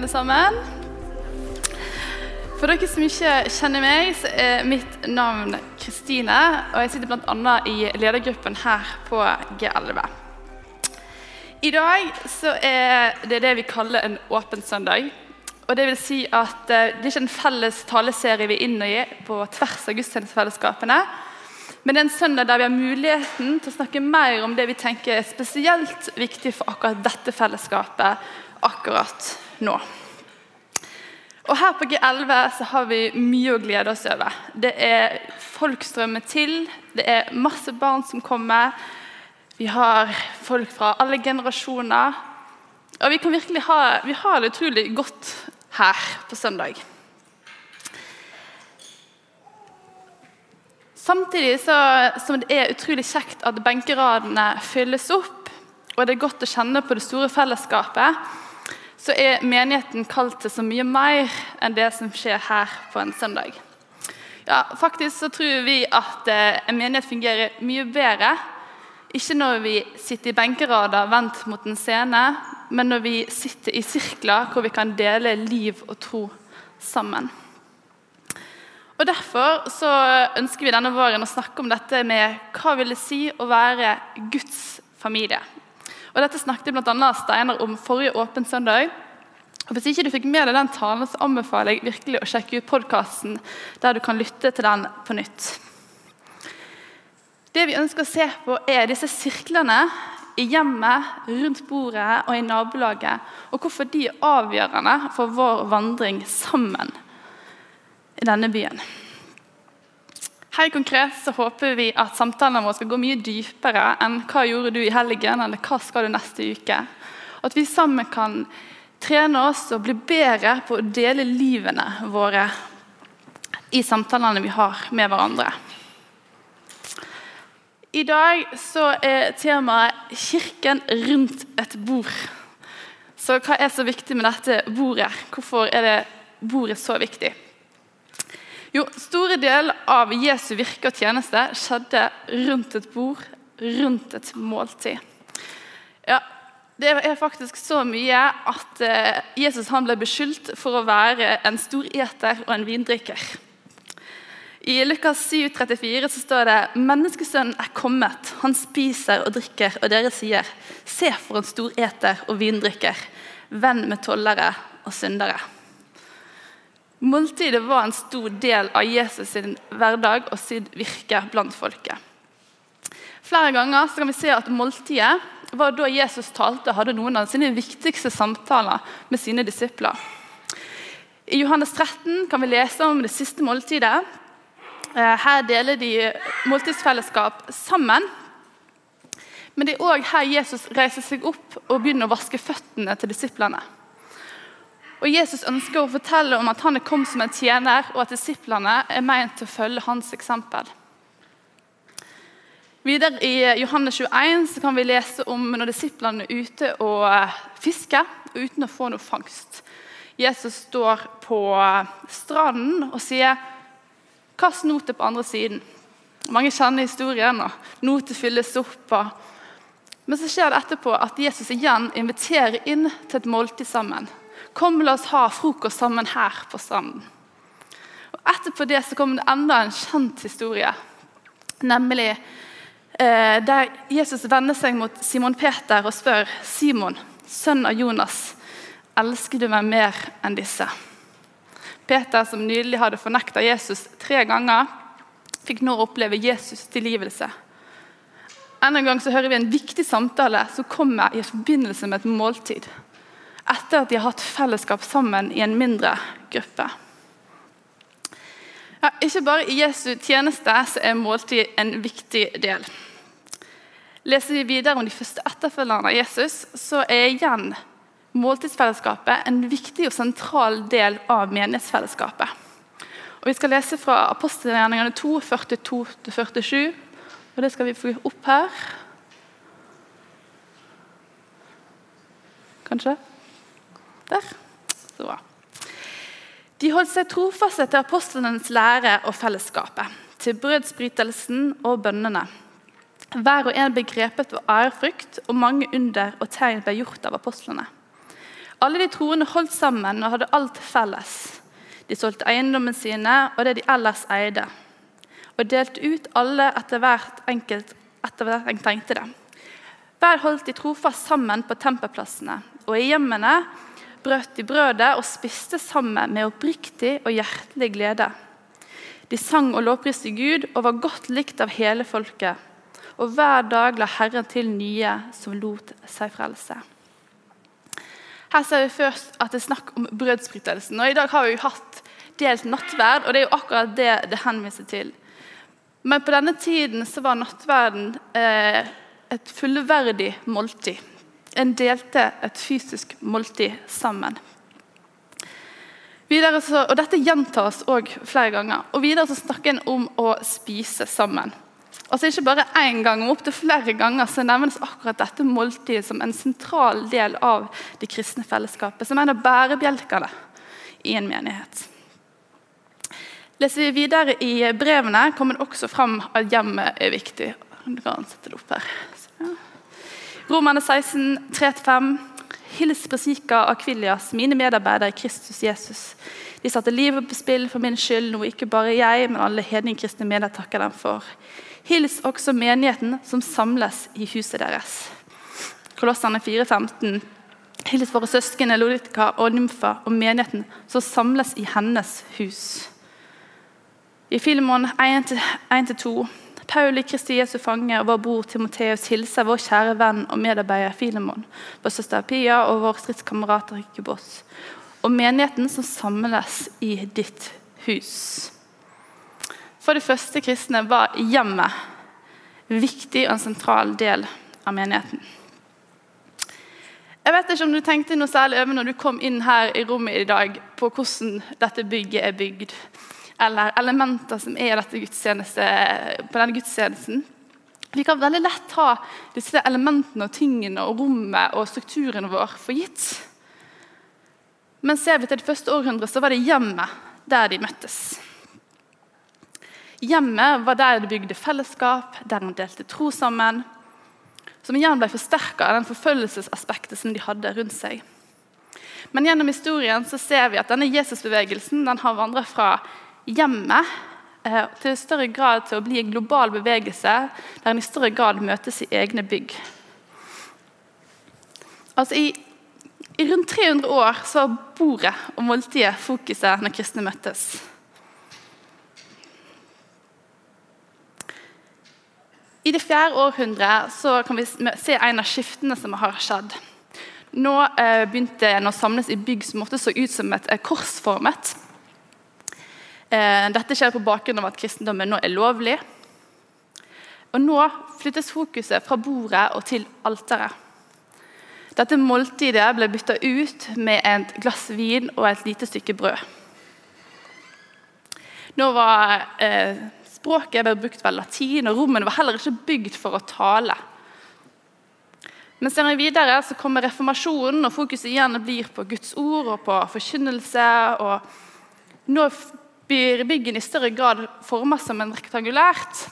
alle sammen. For dere som ikke kjenner meg, så er mitt navn Kristine. Og jeg sitter bl.a. i ledergruppen her på G11. I dag så er det det vi kaller en åpen søndag. Og Det vil si at eh, det er ikke en felles taleserie vi er inne i på tvers av gudstjenestefellesskapene. Men det er en søndag der vi har muligheten til å snakke mer om det vi tenker er spesielt viktig for akkurat dette fellesskapet akkurat nå. Og Her på G11 så har vi mye å glede oss over. Det er folk strømmer til, det er masse barn som kommer. Vi har folk fra alle generasjoner. Og vi kan virkelig ha, vi har det utrolig godt her på søndag. Samtidig så, som det er utrolig kjekt at benkeradene fylles opp, og det er godt å kjenne på det store fellesskapet, så er menigheten kalt til så mye mer enn det som skjer her på en søndag. Ja, faktisk så tror vi at eh, en menighet fungerer mye bedre ikke når vi sitter i benkerader vendt mot en scene, men når vi sitter i sirkler hvor vi kan dele liv og tro sammen. Og Derfor så ønsker vi denne våren å snakke om dette med hva vil det si å være Guds familie. Og Dette snakket bl.a. Steinar om forrige Åpen søndag. Og Hvis ikke du fikk med deg den talen, så anbefaler jeg virkelig å sjekke ut podkasten der du kan lytte til den på nytt. Det vi ønsker å se på, er disse sirklene i hjemmet, rundt bordet og i nabolaget, og hvorfor de er avgjørende for vår vandring sammen i denne byen. Helt konkret så håper vi at samtalene våre skal gå mye dypere enn hva gjorde du i helgen, eller hva skal du neste uke. At vi sammen kan trene oss og bli bedre på å dele livene våre i samtalene vi har med hverandre. I dag så er temaet 'Kirken rundt et bord'. Så hva er så viktig med dette bordet? Hvorfor er det bordet så viktig? Jo, Store deler av Jesu virke og tjeneste skjedde rundt et bord, rundt et måltid. Ja, Det er faktisk så mye at eh, Jesus ble beskyldt for å være en storeter og en vindrikker. I Lukas 7, 34 så står det menneskesønnen er kommet, han spiser og drikker, og dere sier, se for en storeter og vindrikker, venn med tollere og syndere. Måltidet var en stor del av Jesus sin hverdag og sitt virke blant folket. Flere ganger kan vi se at måltidet var da Jesus talte og hadde noen av sine viktigste samtaler med sine disipler. I Johannes 13 kan vi lese om det siste måltidet. Eh, her deler de måltidsfellesskap sammen. Men det er òg her Jesus reiser seg opp og begynner å vaske føttene til disiplene. Og Jesus ønsker å fortelle om at han er kommet som en tjener, og at disiplene er meint til å følge hans eksempel. Videre I Johannes 21 så kan vi lese om når disiplene er ute og fisker uten å få noe fangst. Jesus står på stranden og sier 'kast notet på andre siden'. Mange kjenner historien, og notet fylles opp. Men så skjer det etterpå at Jesus igjen inviterer inn til et måltid sammen. Kom, la oss ha frokost sammen her på stranden. Og Etterpå det så kom det enda en kjent historie. Nemlig eh, der Jesus vender seg mot Simon Peter og spør Simon, sønn av Jonas, elsker du meg mer enn disse? Peter, som nylig hadde fornekta Jesus tre ganger, fikk nå oppleve Jesus' tilgivelse. Enda en gang så hører vi en viktig samtale som kommer i forbindelse med et måltid etter at de har hatt fellesskap sammen i en mindre gruppe. Ja, ikke bare i Jesu tjeneste så er måltid en viktig del. Leser vi videre om de første etterfølgerne av Jesus, så er igjen måltidsfellesskapet en viktig og sentral del av menighetsfellesskapet. Og Vi skal lese fra apostelgjerningene 2, 42-47. og Det skal vi få opp her. Kanskje? Der. Så bra. De holdt seg trofaste til apostlenes lære og fellesskapet, til brødsbrytelsen og bønnene. Hver og en begrepet ved ærefrykt, og mange under og tegn ble gjort av apostlene. Alle de troende holdt sammen og hadde alt felles. De solgte eiendommen sine og det de ellers eide, og delte ut alle etter hvert enkelt etter hvert en trengte det. Hver holdt de trofast sammen på tempelplassene, og i hjemmene brøt de brødet og spiste sammen med oppriktig og hjertelig glede. De sang og lovpriste Gud og var godt likt av hele folket. Og hver dag la Herren til nye som lot seg frelse. Her ser vi først at det er snakk om brødsbrytelsen. Og I dag har vi jo hatt delt nattverd, og det er jo akkurat det det henviser til. Men på denne tiden så var nattverden eh, et fullverdig måltid. En delte et fysisk måltid sammen. Så, og Dette gjentas også flere ganger. Og Videre så snakker en om å spise sammen. Altså Ikke bare én gang, men opptil flere ganger så nevnes akkurat dette måltidet som en sentral del av det kristne fellesskapet, som en av bærebjelkene i en menighet. Leser vi videre i brevene, kommer det også fram at hjemmet er viktig. Du kan sette det opp her. Ja. Romerne 16, 3-5. Hils Presika Akvilias, mine medarbeidere i Kristus Jesus. De satte livet på spill for min skyld, noe ikke bare jeg, men alle hedningkristne medier takker dem for. Hils også menigheten som samles i huset deres. Kolossene 4,15. Hils våre søsken Elodika og Nymfa og menigheten som samles i hennes hus. I Filemon 1-2. Pauli Kristi Jesu fange og vår bror Timoteus hilser vår kjære venn og medarbeider Filemon, vår søster Pia og vår stridskamerat Rikubos, og menigheten som samles i ditt hus. For de første kristne var hjemmet viktig og en sentral del av menigheten. Jeg vet ikke om du tenkte noe særlig over når du kom inn her i rommet i dag, på hvordan dette bygget er bygd, eller elementer som er på denne gudstjenesten. Vi kan veldig lett ta disse elementene og tingene og rommet og strukturen vår for gitt. Men ser vi til det første århundret, så var det hjemmet der de møttes. Hjemmet var der de bygde fellesskap, der de delte tro sammen. Som igjen ble forsterka av den forfølgelsesaspektet som de hadde rundt seg. Men gjennom historien så ser vi at denne Jesusbevegelsen den har vandra fra hjemmet eh, til større grad til å bli en global bevegelse der en i større grad møtes i egne bygg. Altså i, i rundt 300 år så var bordet og måltidet fokuset når kristne møttes. I det fjerde århundret så kan vi se en av skiftene som har skjedd. Nå eh, begynte en å samles i bygg som ofte så ut som et eh, korsformet. Eh, dette skjer på bakgrunn av at kristendommen nå er lovlig. Og Nå flyttes fokuset fra bordet og til alteret. Dette måltidet ble bytta ut med et glass vin og et lite stykke brød. Nå var eh, Språket ble brukt vel latin, og rommene var heller ikke bygd for å tale. Men vi videre, så kommer reformasjonen, og fokuset igjen blir på Guds ord og på forkynnelse. og Nå blir byggene i større grad formet som en rektangulært,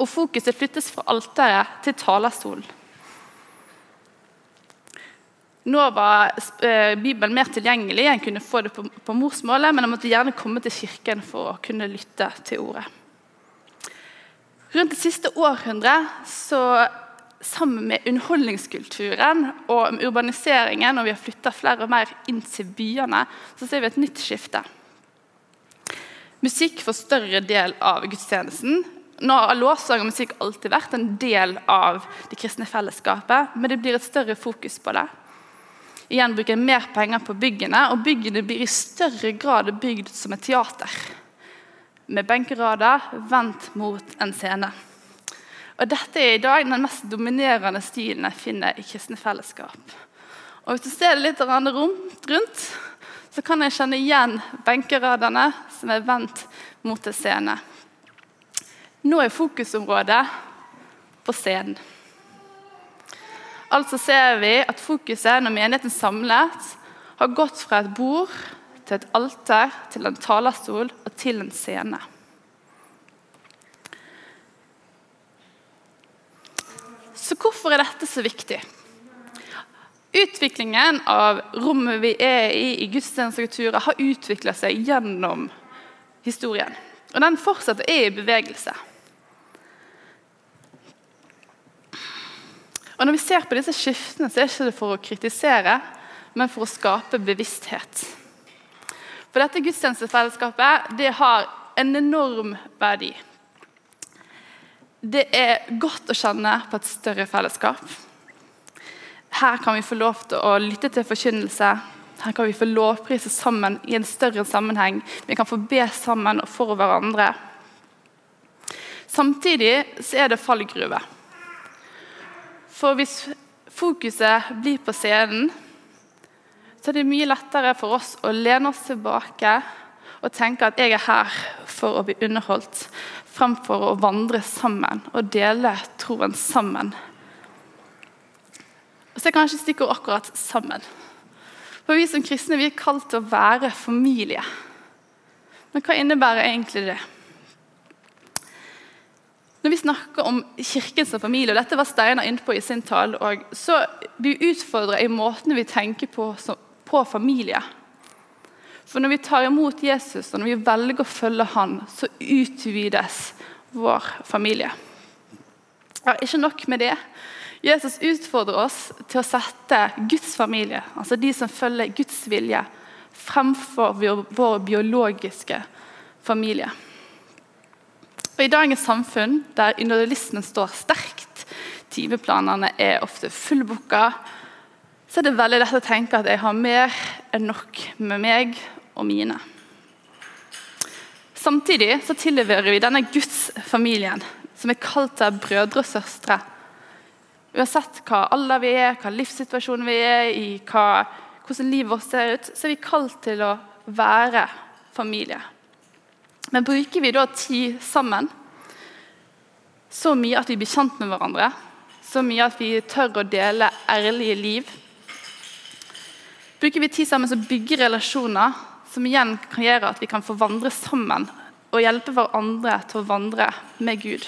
og fokuset flyttes fra alteret til talerstolen. Nå var eh, Bibelen mer tilgjengelig, en kunne få det på, morsmålet, men en måtte gjerne komme til kirken for å kunne lytte til ordet. Rundt det siste århundret, så, sammen med underholdningskulturen og urbaniseringen, og vi har flytta flere og mer inn til byene, så ser vi et nytt skifte. Musikk får større del av gudstjenesten. Nå har lovsang og musikk alltid vært en del av det kristne fellesskapet, men det blir et større fokus på det. Igjen bruker jeg mer penger på byggene, og byggene blir i større grad bygd som et teater. Med benkerader vendt mot en scene. Og Dette er i dag den mest dominerende stilen jeg finner i kristne fellesskap. Og Hvis du ser det litt rundt, så kan jeg kjenne igjen benkeradene som er vendt mot en scene. Nå er fokusområdet på scenen. Altså ser vi at fokuset når menigheten samles, har gått fra et bord til et alter, til en talerstol og til en scene. Så hvorfor er dette så viktig? Utviklingen av rommet vi er i i gudstjenestekulturen, har utvikla seg gjennom historien. Og den fortsetter er i bevegelse. Og Når vi ser på disse skiftene, så er det ikke for å kritisere, men for å skape bevissthet. For dette gudstjenestefellesskapet det har en enorm verdi. Det er godt å kjenne på et større fellesskap. Her kan vi få lov til å lytte til forkynnelse. Her kan vi få lovprise sammen i en større sammenheng. Vi kan få be sammen og for hverandre. Samtidig så er det fallgruve. For hvis fokuset blir på scenen, så er det mye lettere for oss å lene oss tilbake og tenke at jeg er her for å bli underholdt, fremfor å vandre sammen og dele troen sammen. Så er kanskje stikkord akkurat 'sammen'. For Vi som kristne vi er kalt til å være familie. Men hva innebærer egentlig det? Når vi snakker om kirken som familie, og dette var Steinar inne på i sin tale, så blir vi utfordra i måten vi tenker på, på familie. For når vi tar imot Jesus og når vi velger å følge han, så utvides vår familie. Ja, ikke nok med det. Jesus utfordrer oss til å sette Guds familie, altså de som følger Guds vilje, fremfor vår biologiske familie. Og I dagens samfunn, der individualismen står sterkt, timeplanene er ofte fullbooka, så er det veldig lett å tenke at jeg har mer enn nok med meg og mine. Samtidig så tilhører vi denne gudsfamilien, som er kalt brødre og søstre. Uansett hva alder vi er, hva livssituasjon vi er i, hva, hvordan livet vårt ser ut, så er vi kalt til å være familie. Men bruker vi da tid sammen så mye at vi blir kjent med hverandre? Så mye at vi tør å dele ærlige liv? Bruker vi tid sammen som bygger relasjoner, som igjen kan gjøre at vi kan få vandre sammen og hjelpe hverandre til å vandre med Gud?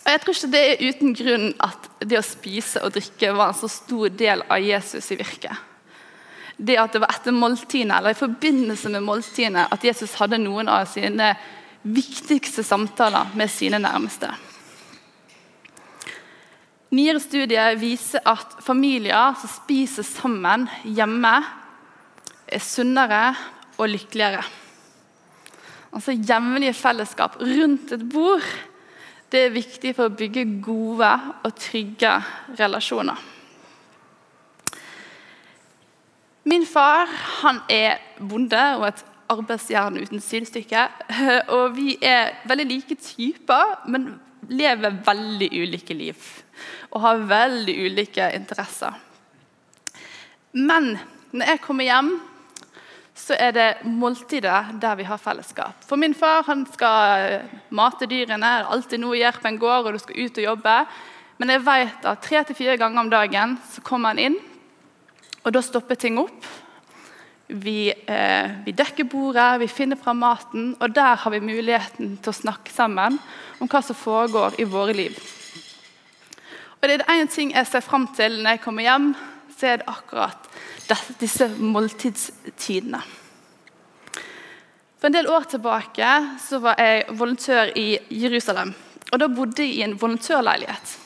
Og Jeg tror ikke det er uten grunn at det å spise og drikke var en så stor del av Jesus i virket det at det var etter måltidene, eller i forbindelse med måltidene at Jesus hadde noen av sine viktigste samtaler med sine nærmeste. Nyere studier viser at familier som spiser sammen hjemme, er sunnere og lykkeligere. Altså Jevnlige fellesskap rundt et bord det er viktig for å bygge gode og trygge relasjoner. Min far han er bonde og et arbeidsjern uten sidestykke. Og vi er veldig like typer, men lever veldig ulike liv. Og har veldig ulike interesser. Men når jeg kommer hjem, så er det måltidet der vi har fellesskap. For min far han skal mate dyrene, det er alltid noe å gjøre på en gård, og du skal ut og jobbe. Men jeg vet at tre til fire ganger om dagen så kommer han inn og da stopper ting opp. Vi, eh, vi, dekker bordet, vi finner fram maten, og der har vi muligheten til å snakke sammen om hva som foregår i våre liv. Og Det er én ting jeg ser fram til når jeg kommer hjem, så er det akkurat disse måltidstidene. For En del år tilbake så var jeg volontør i Jerusalem. og Da bodde jeg i en volontørleilighet.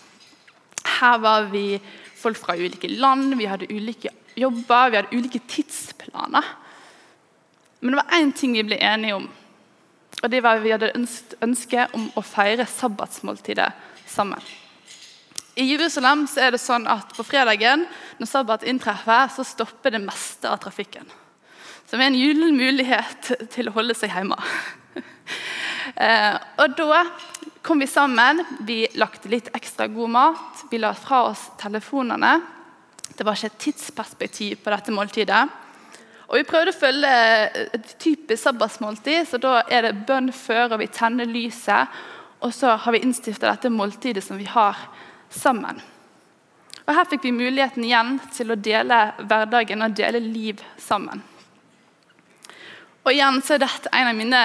Her var vi folk fra ulike land, vi hadde ulike jobber, vi hadde ulike tidsplaner. Men det var én ting vi ble enige om. Og det var at Vi hadde ønske om å feire sabbatsmåltidet sammen. I Jerusalem så er det sånn at på fredagen når sabbat inntreffer, så stopper det meste av trafikken. Som er en gyllen mulighet til å holde seg hjemme. eh, og da kom vi sammen. Vi lagde litt ekstra god mat. Vi la fra oss telefonene. Det var ikke et tidsperspektiv på dette måltidet. Og Vi prøvde å følge et typisk sabbatsmåltid, så da er det bønn før, og vi tenner lyset. Og så har vi innstifta dette måltidet som vi har sammen. Og Her fikk vi muligheten igjen til å dele hverdagen og dele liv sammen. Og igjen så er dette en av mine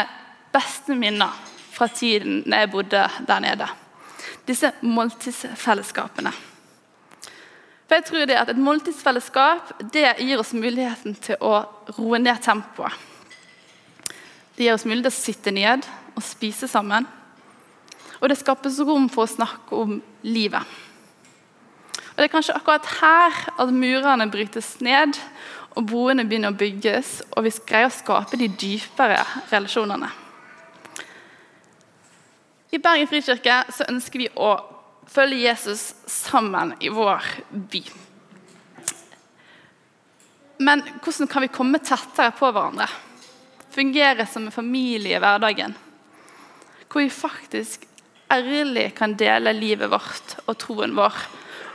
beste minner fra tiden da jeg bodde der nede. Disse måltidsfellesskapene. For jeg tror det at Et måltidsfellesskap det gir oss muligheten til å roe ned tempoet. Det gir oss mulighet til å sitte ned og spise sammen. Og det skapes rom for å snakke om livet. Og Det er kanskje akkurat her at murene brytes ned og broene begynner å bygges, og vi greier å skape de dypere relasjonene. I Bergen frikirke så ønsker vi å følge Jesus sammen i vår by. Men hvordan kan vi komme tettere på hverandre? Fungere som en familie i hverdagen? Hvor vi faktisk ærlig kan dele livet vårt og troen vår,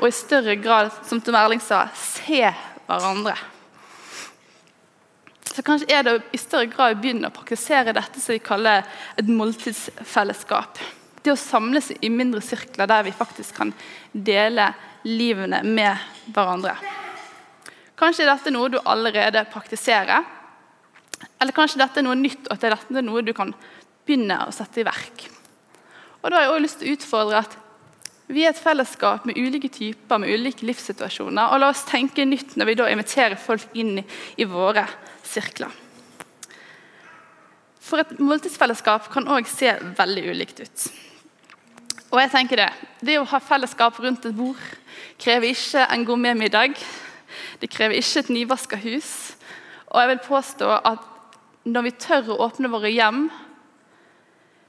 og i større grad, som Tom Erling sa, se hverandre. Så kanskje er det i større grad å begynne å praktisere dette som vi kaller et måltidsfellesskap. Det å samles i mindre sirkler der vi faktisk kan dele livene med hverandre. Kanskje dette er noe du allerede praktiserer. Eller kanskje dette er noe nytt, og at dette er noe du kan begynne å sette i verk. Og da har jeg også lyst til å utfordre at vi er et fellesskap med ulike typer, med ulike livssituasjoner. Og la oss tenke nytt når vi da inviterer folk inn i, våre sirkler. For et måltidsfellesskap kan òg se veldig ulikt ut. Og jeg tenker Det det å ha fellesskap rundt et bord krever ikke en gourmetmiddag. Det krever ikke et nyvaska hus. Og jeg vil påstå at når vi tør å åpne våre hjem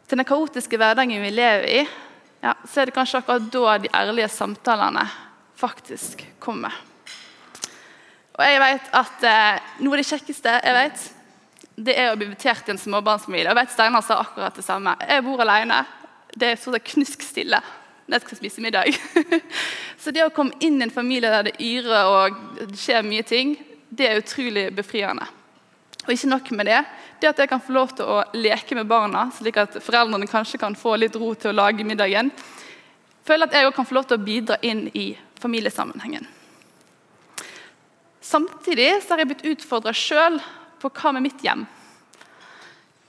til den kaotiske hverdagen vi lever i, ja, så er det kanskje akkurat da de ærlige samtalene faktisk kommer. Og jeg vet at eh, Noe av det kjekkeste jeg vet, det er å bli invitert til en småbarnsfamilie. Jeg vet Steinar sa akkurat det samme. Jeg bor alene. Det er så knuskstille når jeg skal spise middag. så det å komme inn i en familie der det yrer og det skjer mye ting, det er utrolig befriende. Og ikke nok med det, det at jeg kan få lov til å leke med barna, slik at foreldrene kanskje kan få litt ro til å lage middagen, føler at jeg også kan få lov til å bidra inn i familiesammenhengen. Samtidig har jeg blitt utfordra sjøl på hva med mitt hjem.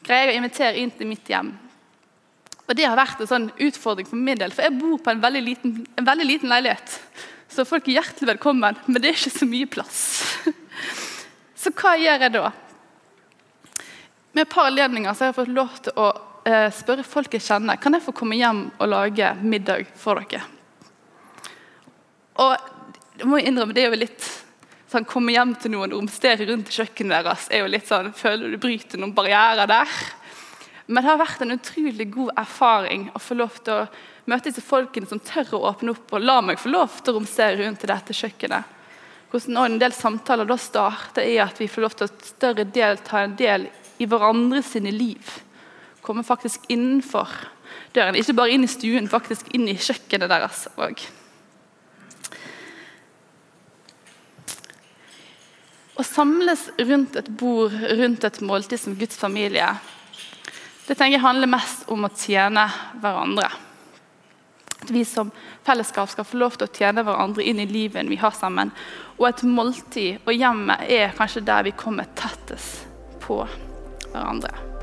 Greier jeg å invitere inn til mitt hjem? Og Det har vært en sånn utfordring for min del, for jeg bor på en veldig liten, en veldig liten leilighet. Så folk er hjertelig velkommen, men det er ikke så mye plass. Så hva gjør jeg da? Med et par anledninger har jeg fått lov til å eh, spørre folk jeg kjenner kan jeg få komme hjem og lage middag for dere. Og jeg må innrømme, det er jo litt sånn, Komme hjem til noen romsteder rundt kjøkkenet deres er jo litt sånn, føler du bryter noen barrierer der. Men det har vært en utrolig god erfaring å få lov til å møte disse folkene som tør å åpne opp og la meg få lov til å romstere rundt i dette kjøkkenet. Hvordan en del samtaler da starter i at vi får lov til å større del, ta en del i hverandre sine liv. Komme faktisk innenfor døren. Ikke bare inn i stuen, faktisk inn i kjøkkenet deres òg. Å samles rundt et bord, rundt et måltid som Guds familie, det tenker jeg handler mest om å tjene hverandre. At vi som fellesskap skal få lov til å tjene hverandre inn i livet vi har sammen. Og et måltid og hjemmet er kanskje der vi kommer tettest på hverandre.